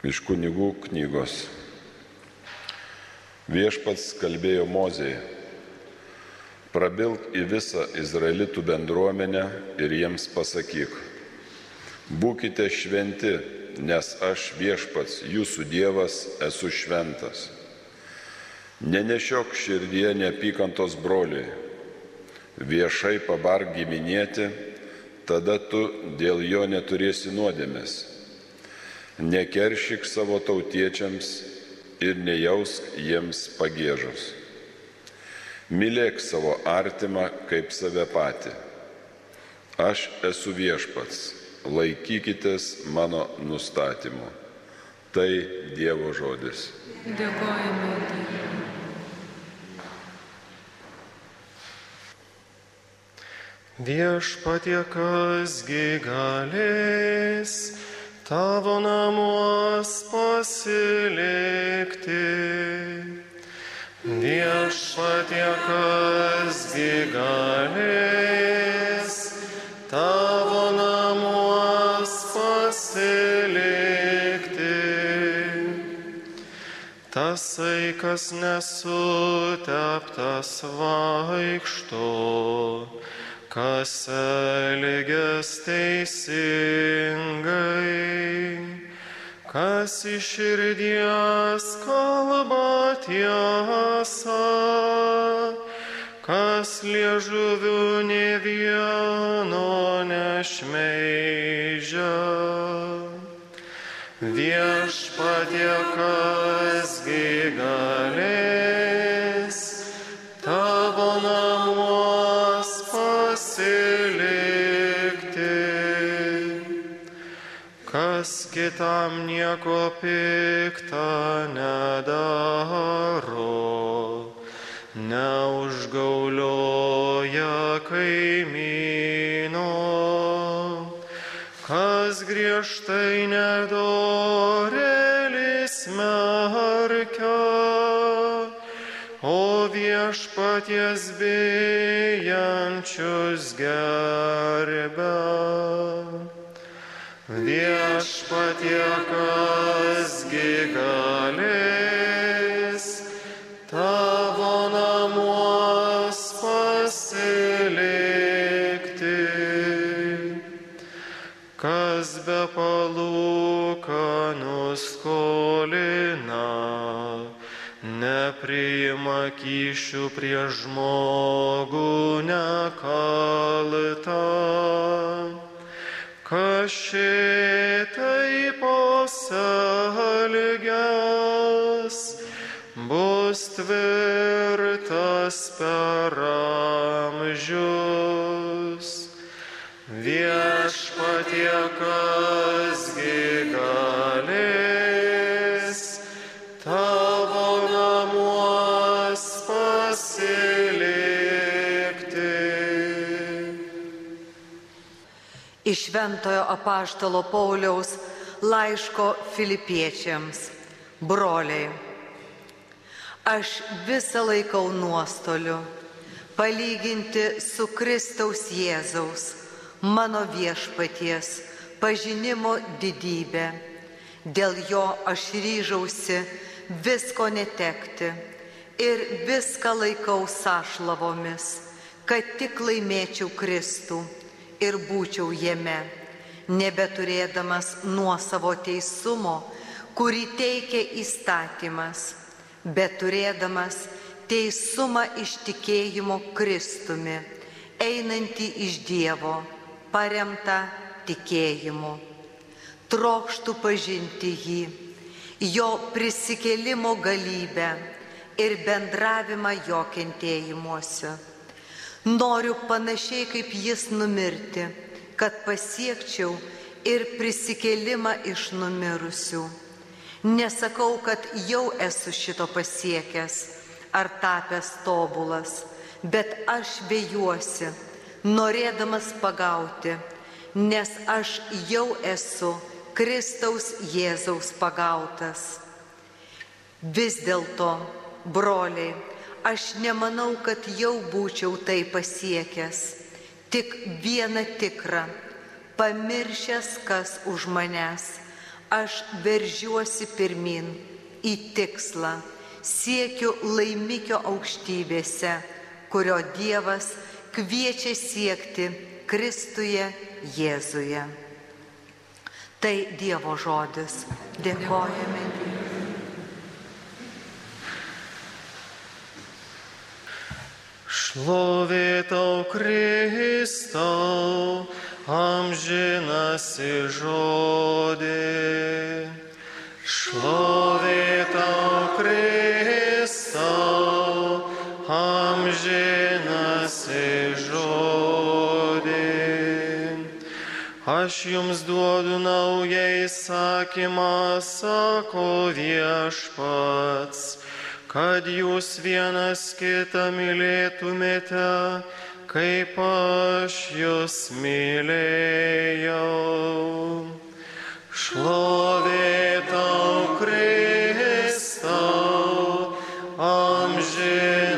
Iš kunigų knygos. Viešpats kalbėjo Mozėje, prabilk į visą izraelitų bendruomenę ir jiems pasakyk, būkite šventi, nes aš viešpats, jūsų Dievas, esu šventas. Nenešiok širdie neapykantos broliai, viešai pabark giminėti, tada tu dėl jo neturėsi nuodėmės. Nekeršyk savo tautiečiams ir nejausk jiems pagėžos. Mylėk savo artimą kaip save patį. Aš esu viešpats, laikykitės mano nustatymu. Tai Dievo žodis. Dėkojame Dievui. Viešpatie kasgi galės tavo namuos pasilikti. Viešpatie kasgi galės tavo namuos pasilikti. Tasai, kas nesuteptas vaikšto, kas elgės teisingai, kas iš širdies kalba tiesą, kas liežuvių ne vieno nešmeižia. Viešpatie, kasgi galės kitam nieko piktą nedaro, neužgaulioja kaimyno kas griežtai nedorėlis merkia, o viešpaties bijančius gerbė. Viešpatie kasgi galės tavo namuos pasilikti kas be palūkanų skolina, nepriima kyšių prie žmogų nekalta. Kas šitai poselgęs bus tvirtas per amžius. Viešpatie kasgi Šventojo apaštalo Pauliaus laiško filipiečiams. Broliai, aš visą laikau nuostoliu palyginti su Kristaus Jėzaus, mano viešpaties, pažinimo didybę. Dėl jo aš ryžausi visko netekti ir viską laikau sąšlavomis, kad tik laimėčiau Kristų ir būčiau jame, nebeturėdamas nuo savo teisumo, kurį teikia įstatymas, bet turėdamas teisumą iš tikėjimo Kristumi, einantį iš Dievo, paremtą tikėjimu. Trokštų pažinti jį, jo prisikėlimo galybę ir bendravimą jo kentėjimuose. Noriu panašiai kaip jis numirti, kad pasiekčiau ir prisikėlimą iš numirusių. Nesakau, kad jau esu šito pasiekęs ar tapęs tobulas, bet aš vėjuosi, norėdamas pagauti, nes aš jau esu Kristaus Jėzaus pagautas. Vis dėlto, broliai, aš nemanau, kad jau būčiau tai pasiekęs, tik vieną tikrą, pamiršęs, kas už manęs, aš veržiuosi pirmin į tikslą, siekiu laimikio aukštybėse, kurio Dievas kviečia siekti Kristuje Jėzuje. Tai Dievo žodis. Dėkojame Dievui. Šlovė tau Kristau, amžinasi žodė. Šlovė tau Kristau, amžinasi žodė. Aš jums duodu naują įsakymą, sako viešpats kad jūs vienas kitą mylėtumėte, kaip aš jūs mylėjau. Šlovė tau Kristau, amžinasi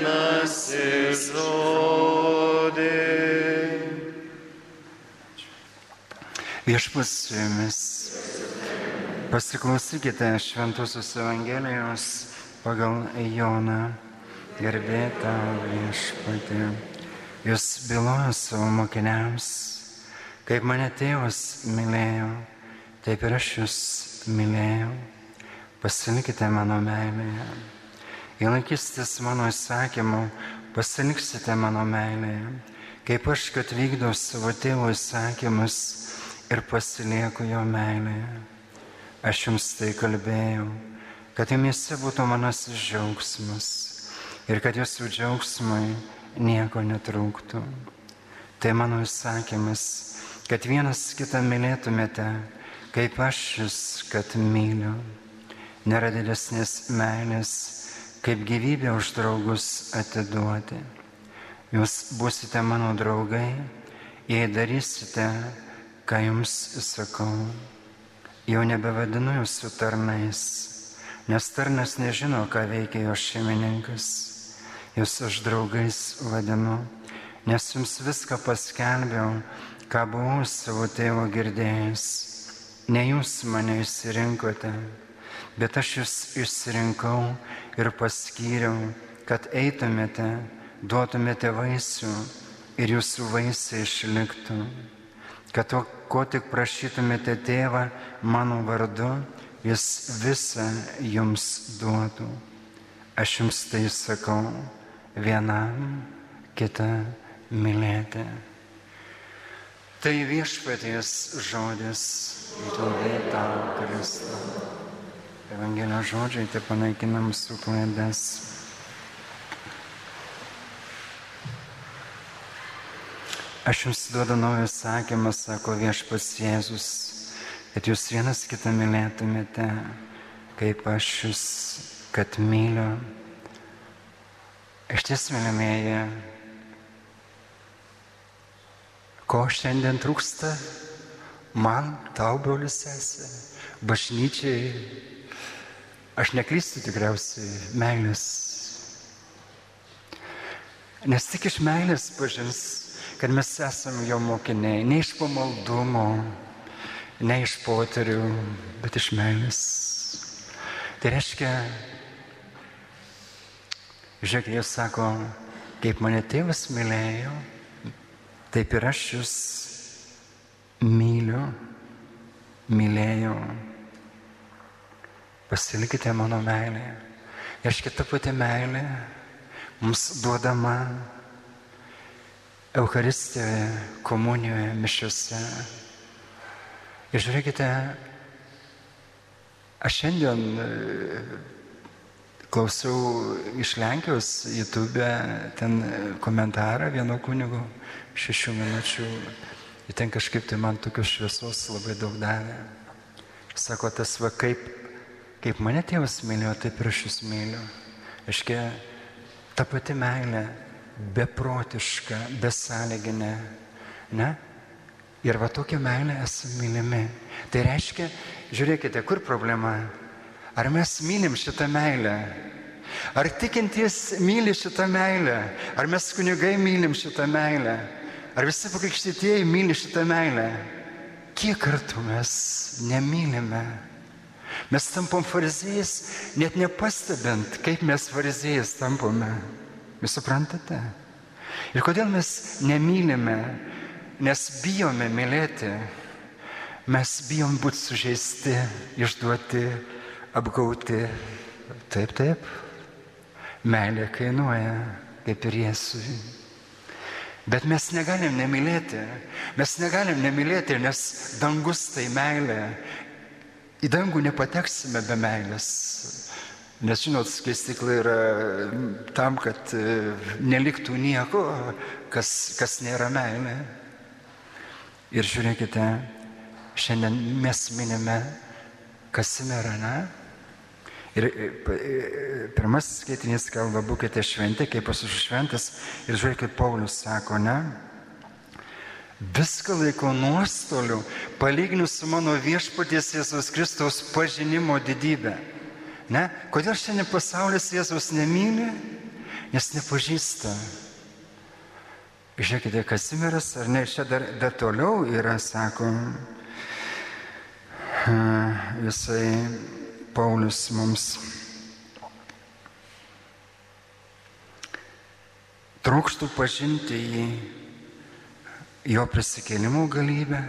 žodė. Viešpas su jumis. Pasiklausykite Šventosios Evangelijos pagal Joną. Gerbė tau viešpatį. Jūs bylojo savo mokiniams, kaip mane tėvas mylėjo, taip ir aš jūs mylėjau. Pasilikite mano meilėje. Jei laikysitės mano įsakymų, pasiliksite mano meilėje, kaip aš, kad vykdau savo tėvo įsakymus ir pasilieku jo meilėje. Aš jums tai kalbėjau kad jumise būtų manasis džiaugsmas ir kad jūsų džiaugsmai nieko netrūktų. Tai mano įsakymas, kad vienas kitą mylėtumėte, kaip aš jūs, kad myliu. Nėra didesnės meilės, kaip gyvybę už draugus atiduoti. Jūs būsite mano draugai, jei darysite, ką jums sakau. Jau nebevadinu jūsų tarnais nes tarnas nežino, ką veikia jo šeimininkas. Jūs aš draugais vadinu, nes jums viską paskelbiau, ką buvau savo tėvo girdėjęs. Ne jūs mane išsirinkote, bet aš jūs išsirinkau ir paskyriau, kad eitumėte, duotumėte vaisių ir jūsų vaisiai išliktų. Kad to, ko tik prašytumėte tėvą mano vardu, jis visą jums duotų. Aš jums tai sakau, vienam kitą mylėti. Tai viešpaties žodis, įtuvė tau Kristau. Evangelijos žodžiai te panaikina mūsų klaidas. Aš jums duodu naują sakymą, sako viešpas Jėzus kad jūs vienas kitą mylėtumėte, kaip aš jūs, kad myliu. Iš ties, mylimieji, ko šiandien trūksta man, tau, brolis sesė, bažnyčiai, aš neklystu tikriausiai meilės. Nes tik iš meilės pažins, kad mes esame jo mokiniai, ne iš pamaldumo, ne iš poterių, bet iš meilės. Tai reiškia, žiūrėk, jis sako, kaip mane tėvas mylėjo, taip ir aš jūs myliu, mylėjau. Pasilikite mano meilėje. Reiškia, ta pati meilė mums duodama Eucharistijoje, komunijoje, mišiuose. Ir žiūrėkite, aš šiandien klausiau iš Lenkijos YouTube ten komentarą vieno kunigo šešių minučių. Ir ten kažkaip tai man tokios šviesos labai daug davė. Sako, tas va kaip, kaip mane tėvas mylėjo, taip ir aš jūs myliu. Aiškia, ta pati meilė, beprotiška, besąlyginė. Ne? Ir va tokia meilė esame mylimi. Tai reiškia, žiūrėkite, kur problema. Ar mes mylim šitą meilę? Ar tikintis myli šitą meilę? Ar mes kunigai mylim šitą meilę? Ar visi pakrikštytieji myli šitą meilę? Kiek kartų mes nemylime Mes tampam fariziejais, net nepastebint, kaip mes fariziejais tampame. Jūs suprantate? Ir kodėl mes nemylime, nes bijome mylėti, mes bijom būti sužeisti, išduoti, apgauti. Taip, taip. Meilė kainuoja, kaip ir Jėzui. Bet mes negalim nemylėti. Mes negalim nemylėti, nes dangus tai meilė. Į dangų nepateksime be meilės. Nes žinot, skaistikla yra tam, kad e, neliktų nieko, kas, kas nėra meilė. Ir žiūrėkite, šiandien mes minime Kasimerą, ne? Ir e, e, pirmasis skaitinys kalba, būkite šventi, kaip esu šventas. Ir žiūrėkit, Paulius sako, ne? Viską laiko nuostoliu, palyginus su mano viešpaties Jėzus Kristaus pažinimo didybė. Ne? Kodėl šiandien pasaulis Jėzus nemyli? Nes nepažįsta. Žiūrėkite, Kasimiras, ar ne, čia dar, dar toliau yra, sako, jisai Paulius mums trokštų pažinti jį, jo prisikėlimų galybę,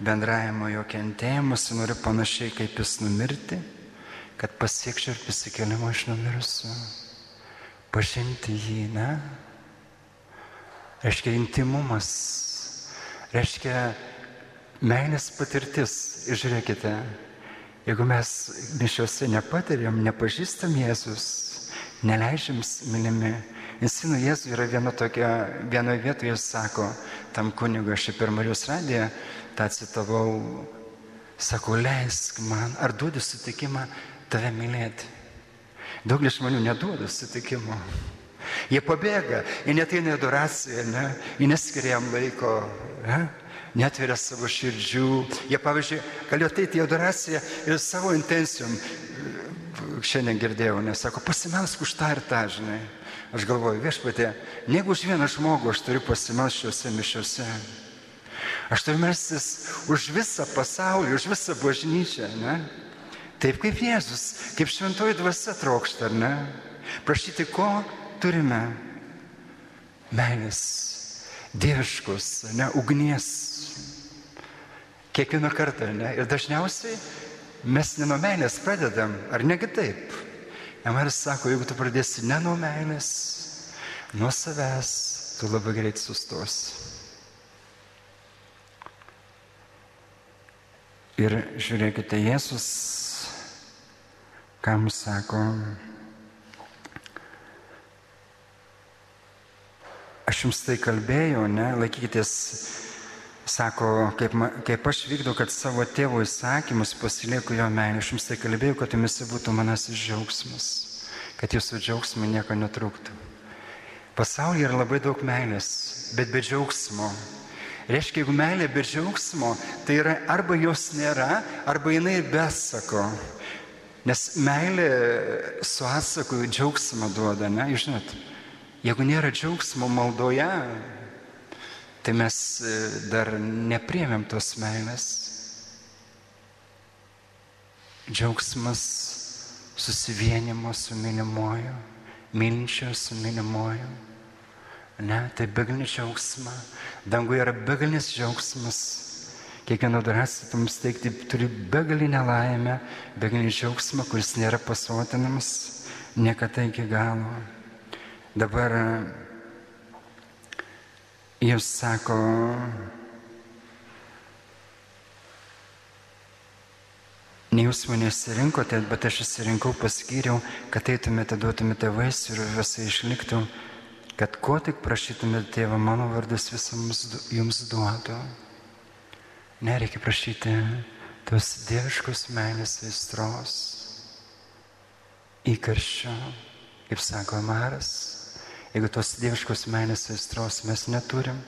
bendravimo jo kentėjimus, noriu panašiai kaip jis numirti, kad pasiekčiau ir prisikėlimą iš numirusių. Pažinti jį, ne? Reiškia intimumas, reiškia meilės patirtis. Ir žiūrėkite, Jeigu mes mišiuose nepatiriam, nepažįstam Jėzus, neleidžiam mylimi, Insinu Jėzų yra viena tokia, vienoje vietoje jis sako, tam kunigu aš per Marijos radiją tą citavau, sako, leisk man, ar duodi sutikimą tave mylėti. Daugelis žmonių neduoda sutikimo. Jie pabėga, jie neteina į adoraciją, ne? jie neskiria jam laiko. Ne? netveria savo širdžių. Jie, pavyzdžiui, galėjo ateiti į adoraciją ir savo intencijom, šiandien girdėjau, nes sako, pasimelsk už tą ir tą, žinai. Aš galvoju, viešpatė, negu už vieną žmogų aš turiu pasimelsti šiuose mišiuose. Aš turiu melstis už visą pasaulį, už visą bažnyčią, ne? Taip kaip Jėzus, kaip šventoji dvasia trokšta, ne? Prašyti, ko turime? Meilės, dieviškus, ne, ugnies Kiekvieną kartą, ne? Ir dažniausiai mes ne nuo meilės pradedam, ar negi taip? Emaris sako, jeigu tu pradėsi ne nuo meilės, nuo savęs, tu labai greit sustosi. Ir žiūrėkite, Jėzus, kam sako, aš jums tai kalbėjau, ne, laikykitės Sako, kaip, kaip aš vykdau, kad savo tėvo įsakymus pasilieku jo meilę. Aš jums tai kalbėjau, kad jumis būtų manasis džiaugsmas, kad jūsų džiaugsmai nieko netrūktų. Pasaulyje yra labai daug meilės, bet be džiaugsmo. Reiškia, jeigu meilė be džiaugsmo, tai yra arba jos nėra, arba jinai besako. Nes meilė su atsaku džiaugsmą duoda, ne, žinot. Jeigu nėra džiaugsmo maldoje, tai mes e, dar nepriemėm tos meilės. Džiaugsmas susivienimo su mylimuoju, mylinčio su mylimuoju. Ne, tai begalinis džiaugsma. Danguje yra begalinis džiaugsmas. Kiekvieno adoracija mums teikti turi begalinę laimę, begalinį džiaugsmą, kuris nėra pasotinamas niekada iki galo. Dabar Jūs sako, ne jūs mane išsirinkote, bet aš išsirinkau, paskyriau, kad eitumėte, duotumėte vaisių ir visai išliktų, kad ko tik prašytumėte tėvą, mano vardas visams jums duotų. Nereikia prašyti tos dieviškos meilės aistros, įkarščio, kaip sako Maras Jeigu tos dieviškos meilės aistros mes neturim,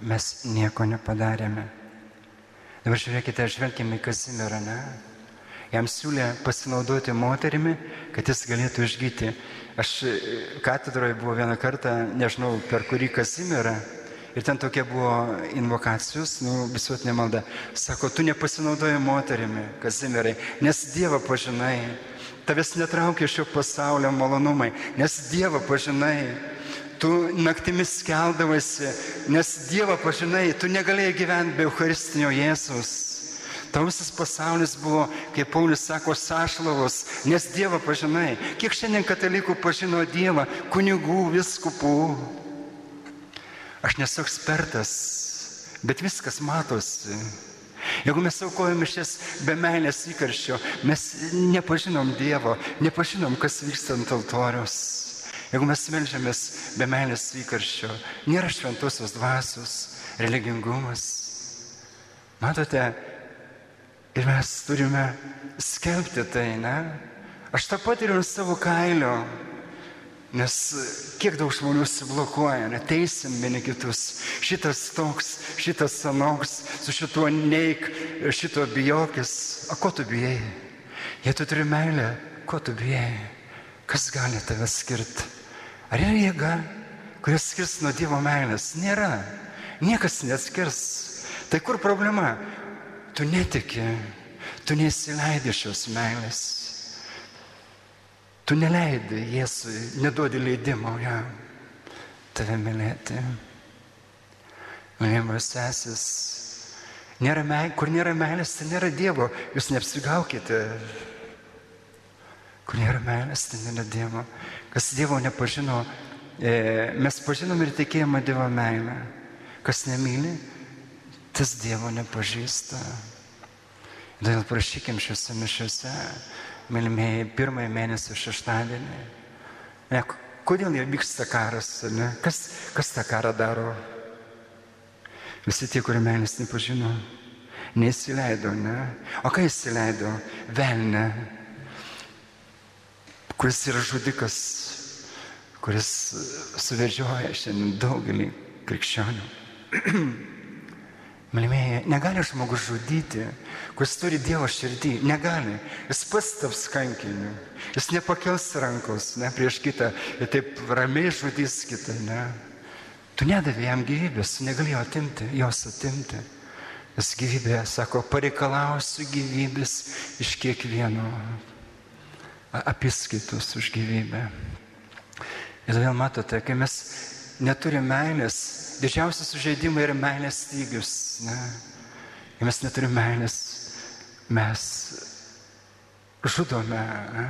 mes nieko nepadarėme. Dabar žiūrėkite, žvelgime į Kazimirą, ne? Jam siūlė pasinaudoti moterimi, kad jis galėtų išgyti. Aš katedroje buvau vieną kartą, nežinau per kurį Kazimirą, Ir ten tokia buvo invokacijos, nu, visuotinė malda. Sako, tu nepasinaudoji moterimi, Kazimirai, nes Dievą pažinai. Tavęs netraukia šio pasaulio malonumai, nes Dievą pažinai. Tu naktimis keldavasi, nes Dievą pažinai, tu negalėjai gyventi be Eucharistinio Jėzus. Tau visas pasaulis buvo, kaip Paulius sako, sašlavos, nes Dievą pažinai. Kiek šiandien katalikų pažino Dievą, kunigų, viskupų. Aš nesu ekspertas, bet viskas matosi. Jeigu mes aukojame šias be meilės įkarščio, mes nepažinom Dievo, nepažinom, kas vyksta ant altorius. Jeigu mes melžiamės be meilės įkarščio, nėra šventosios dvasios, religingumas. Matote, ir mes turime skelbti tai, ne? Aš tą patiriu savo kailio. Nes kiek daug žmonių užsiblokuoja, neteisim vieni kitus. Šitas toks, šitas sanoks, su šituo neik, šito bijokis. O ko tu bijai? Jei tu turi meilę, ko tu bijai? Kas gali tave skirti? Ar yra jėga, kuris skirs nuo Dievo meilės? Nėra. Niekas neskirs. Tai kur problema? Tu netiki, tu nesileidi šios meilės. Tu neleidai Jėzui, neduodi leidimo jam tave mylėti. Mylimas sesis, nėra meilės, kur nėra meilės, tai nėra Dievo, jūs neapsigaukite. Kur nėra meilės, tai nėra Dievo. Kas Dievo nepažino, e, mes pažinom ir tikėjimą Dievo meilę. Kas nemyli, tas Dievo nepažįsta. Todėl prašykim šiuose mišiuose mylimieji, pirmąjį mėnesio šeštadienį. Ne, kodėl jie vyksta karas, ne? Kas, kas tą karą daro? Visi tie, kurie meilės nepažino, neįsileido, ne? O ką įsileido? Velne, kuris yra žudikas, kuris suvedžioja šiandien daugelį krikščionių. Mylimieji, negali žmogus žudyti, kuris turi Dievo širdį, negali. Jis pats taps kankiniu, jis nepakels rankos ne, prieš kitą ir taip ramiai žudys kitą. Ne. Tu nedavė jam gyvybės, tu negalėjai atimti, jos atimti. Jis gyvybė, sako, pareikalausiu gyvybės iš kiekvieno apiskaitos už gyvybę. Ir todėl matote, kai mes neturime meilės, didžiausias sužeidimai yra meilės stygius. Ne? Kai mes neturime meilės, mes žudome. Ne?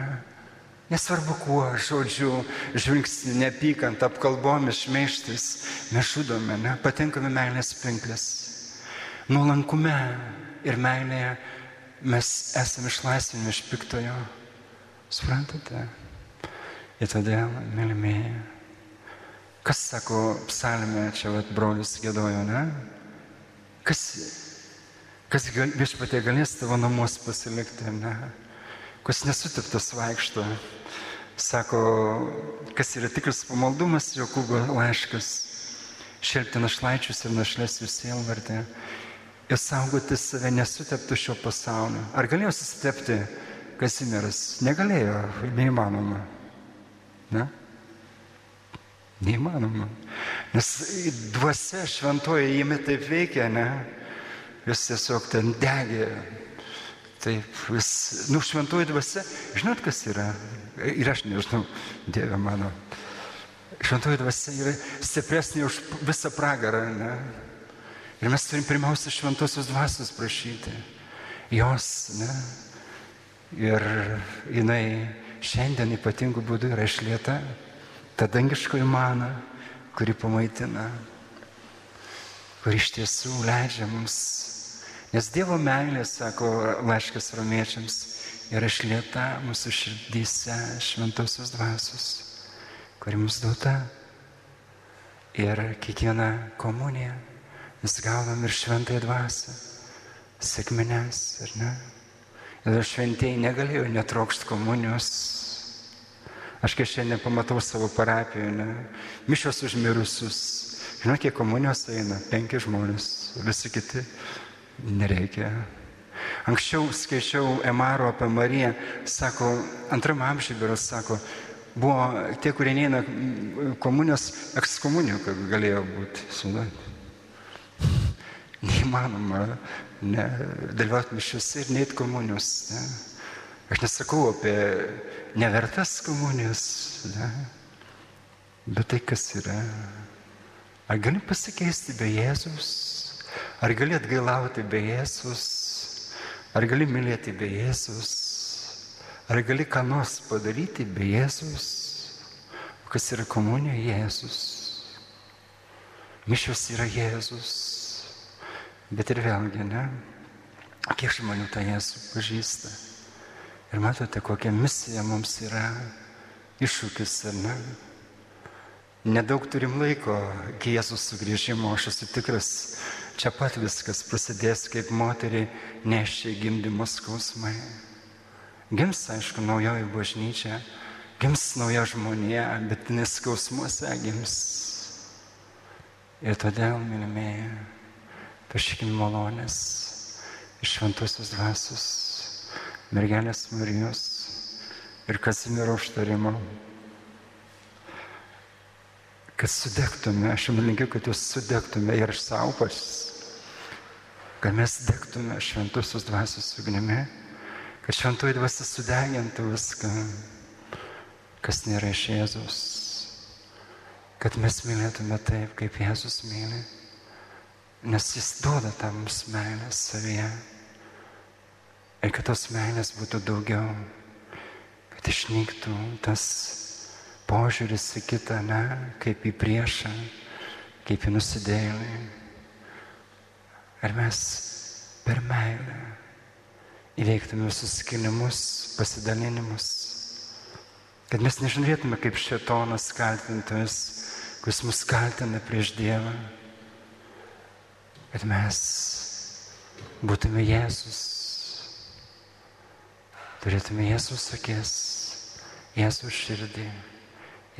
Nesvarbu kuo, žodžiu, žvilgsnį, neapykant, apkalbomis, šmeištis, mes žudome, ne? patenkame meilės pinklės. Nuolankume ir meilėje mes esame išlaisvinami iš piktojo. Suprantate? Ir todėl, mylimieji, kas sako psalmė, čia vat brolius gėdojo, ne? Kas, kas gal, viešpatė galės tavo namus pasilikti, ne? Kas nesutiptas vaikšto. Sako, kas yra tikras pamaldumas, Jokūbo laiškas. Šelpti našlaičius ir našlės jų sielvartė. Ir saugoti save nesuteptų šio pasaulio. Ar galėjo susitepti Kazimieras? Negalėjo, neįmanoma. Ne? Neįmanoma. Nes dvasia šventoje jame taip veikia, ne? Jis tiesiog ten degė. Taip, vis, nu, šventoji dvasia, žinot, kas yra? Ir aš nežinau, Dieve mano. Šventoji dvasia yra stipresnė už visą pragarą, ne? Ir mes turim pirmiausia šventosios dvasios prašyti. Jos, ne? Ir jinai šiandien ypatingų būdų yra išlieta ta dangiškoji mana, kuri pamaitina, kuri iš tiesų leidžia mums. Nes Dievo meilė, sako laiškas romiečiams, yra išlieta mūsų širdyse šventosios dvasios, kuri mums duota. Ir kiekvieną komuniją mes gaunam ir šventąją dvasę, sėkmines, ar ne? Ir šventieji negalėjo netrokšti komunijos. Aš kai šiandien pamatau savo parapiją, ne? mišos užmirusius. Žinau, kiek komunijos eina? Penki žmonės, visi kiti nereikia. Anksčiau skaičiau Emaro apie Mariją, sako, antram amžiui beras sako, buvo tie, kurie neina komunijos, ekskomunijų galėjo būti. Sudat. neįmanoma ne, dalyvauti mišiuose ir neit komunijos. Ne. Aš nesakau apie nevertas komunijos, ne. bet tai kas yra. Ar gali pasikeisti be Jėzus? Ar gali atgailauti be Jėzus? Ar gali mylėti be Jėzus? Ar gali ką nors padaryti be Jėzus? Kas yra komunija Jėzus? Mišios yra Jėzus. Bet ir vėlgi, ne? Kiek žmonių tą Jėzų pažįsta? Ir matote, kokia misija mums yra iššūkis, ar ne? Nedaug turim laiko iki Jėzus sugrįžimo, aš esu tikras, čia pat viskas prasidės, kaip moteriai neščiai gimdymo skausmai. Gims, aišku, naujoji bažnyčia, gims nauja žmonė, bet neskausmuose gims. Ir todėl, mylimieji, prašykime malonės iš šventosios dvasios, mergelės Marijos ir Kazimiero užtarimo, kad sudegtume, aš jums linkiu, kad jūs sudegtume ir aš savo pas, kad mes degtume šventosios dvasios ugnimi, kad šventoji dvasia sudegintų viską, kas nėra iš Jėzus, kad mes mylėtume taip, kaip Jėzus myli nes jis duoda tam mums meilės savyje. Ir kad tos meilės būtų daugiau, kad išnyktų tas požiūris į kitą, ne, kaip į priešą, kaip į nusidėjėlį. Ar mes per meilę įveiktume visus skilimus, pasidalinimus, kad mes nežiūrėtume kaip šetonas kaltintojas, kuris mus kaltina prieš Dievą kad mes būtume Jėzus, turėtume Jėzus akis, Jėzus širdį,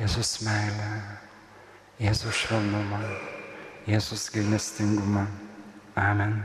Jėzus meilę, Jėzus švelnumą, Jėzus gailestingumą. Amen.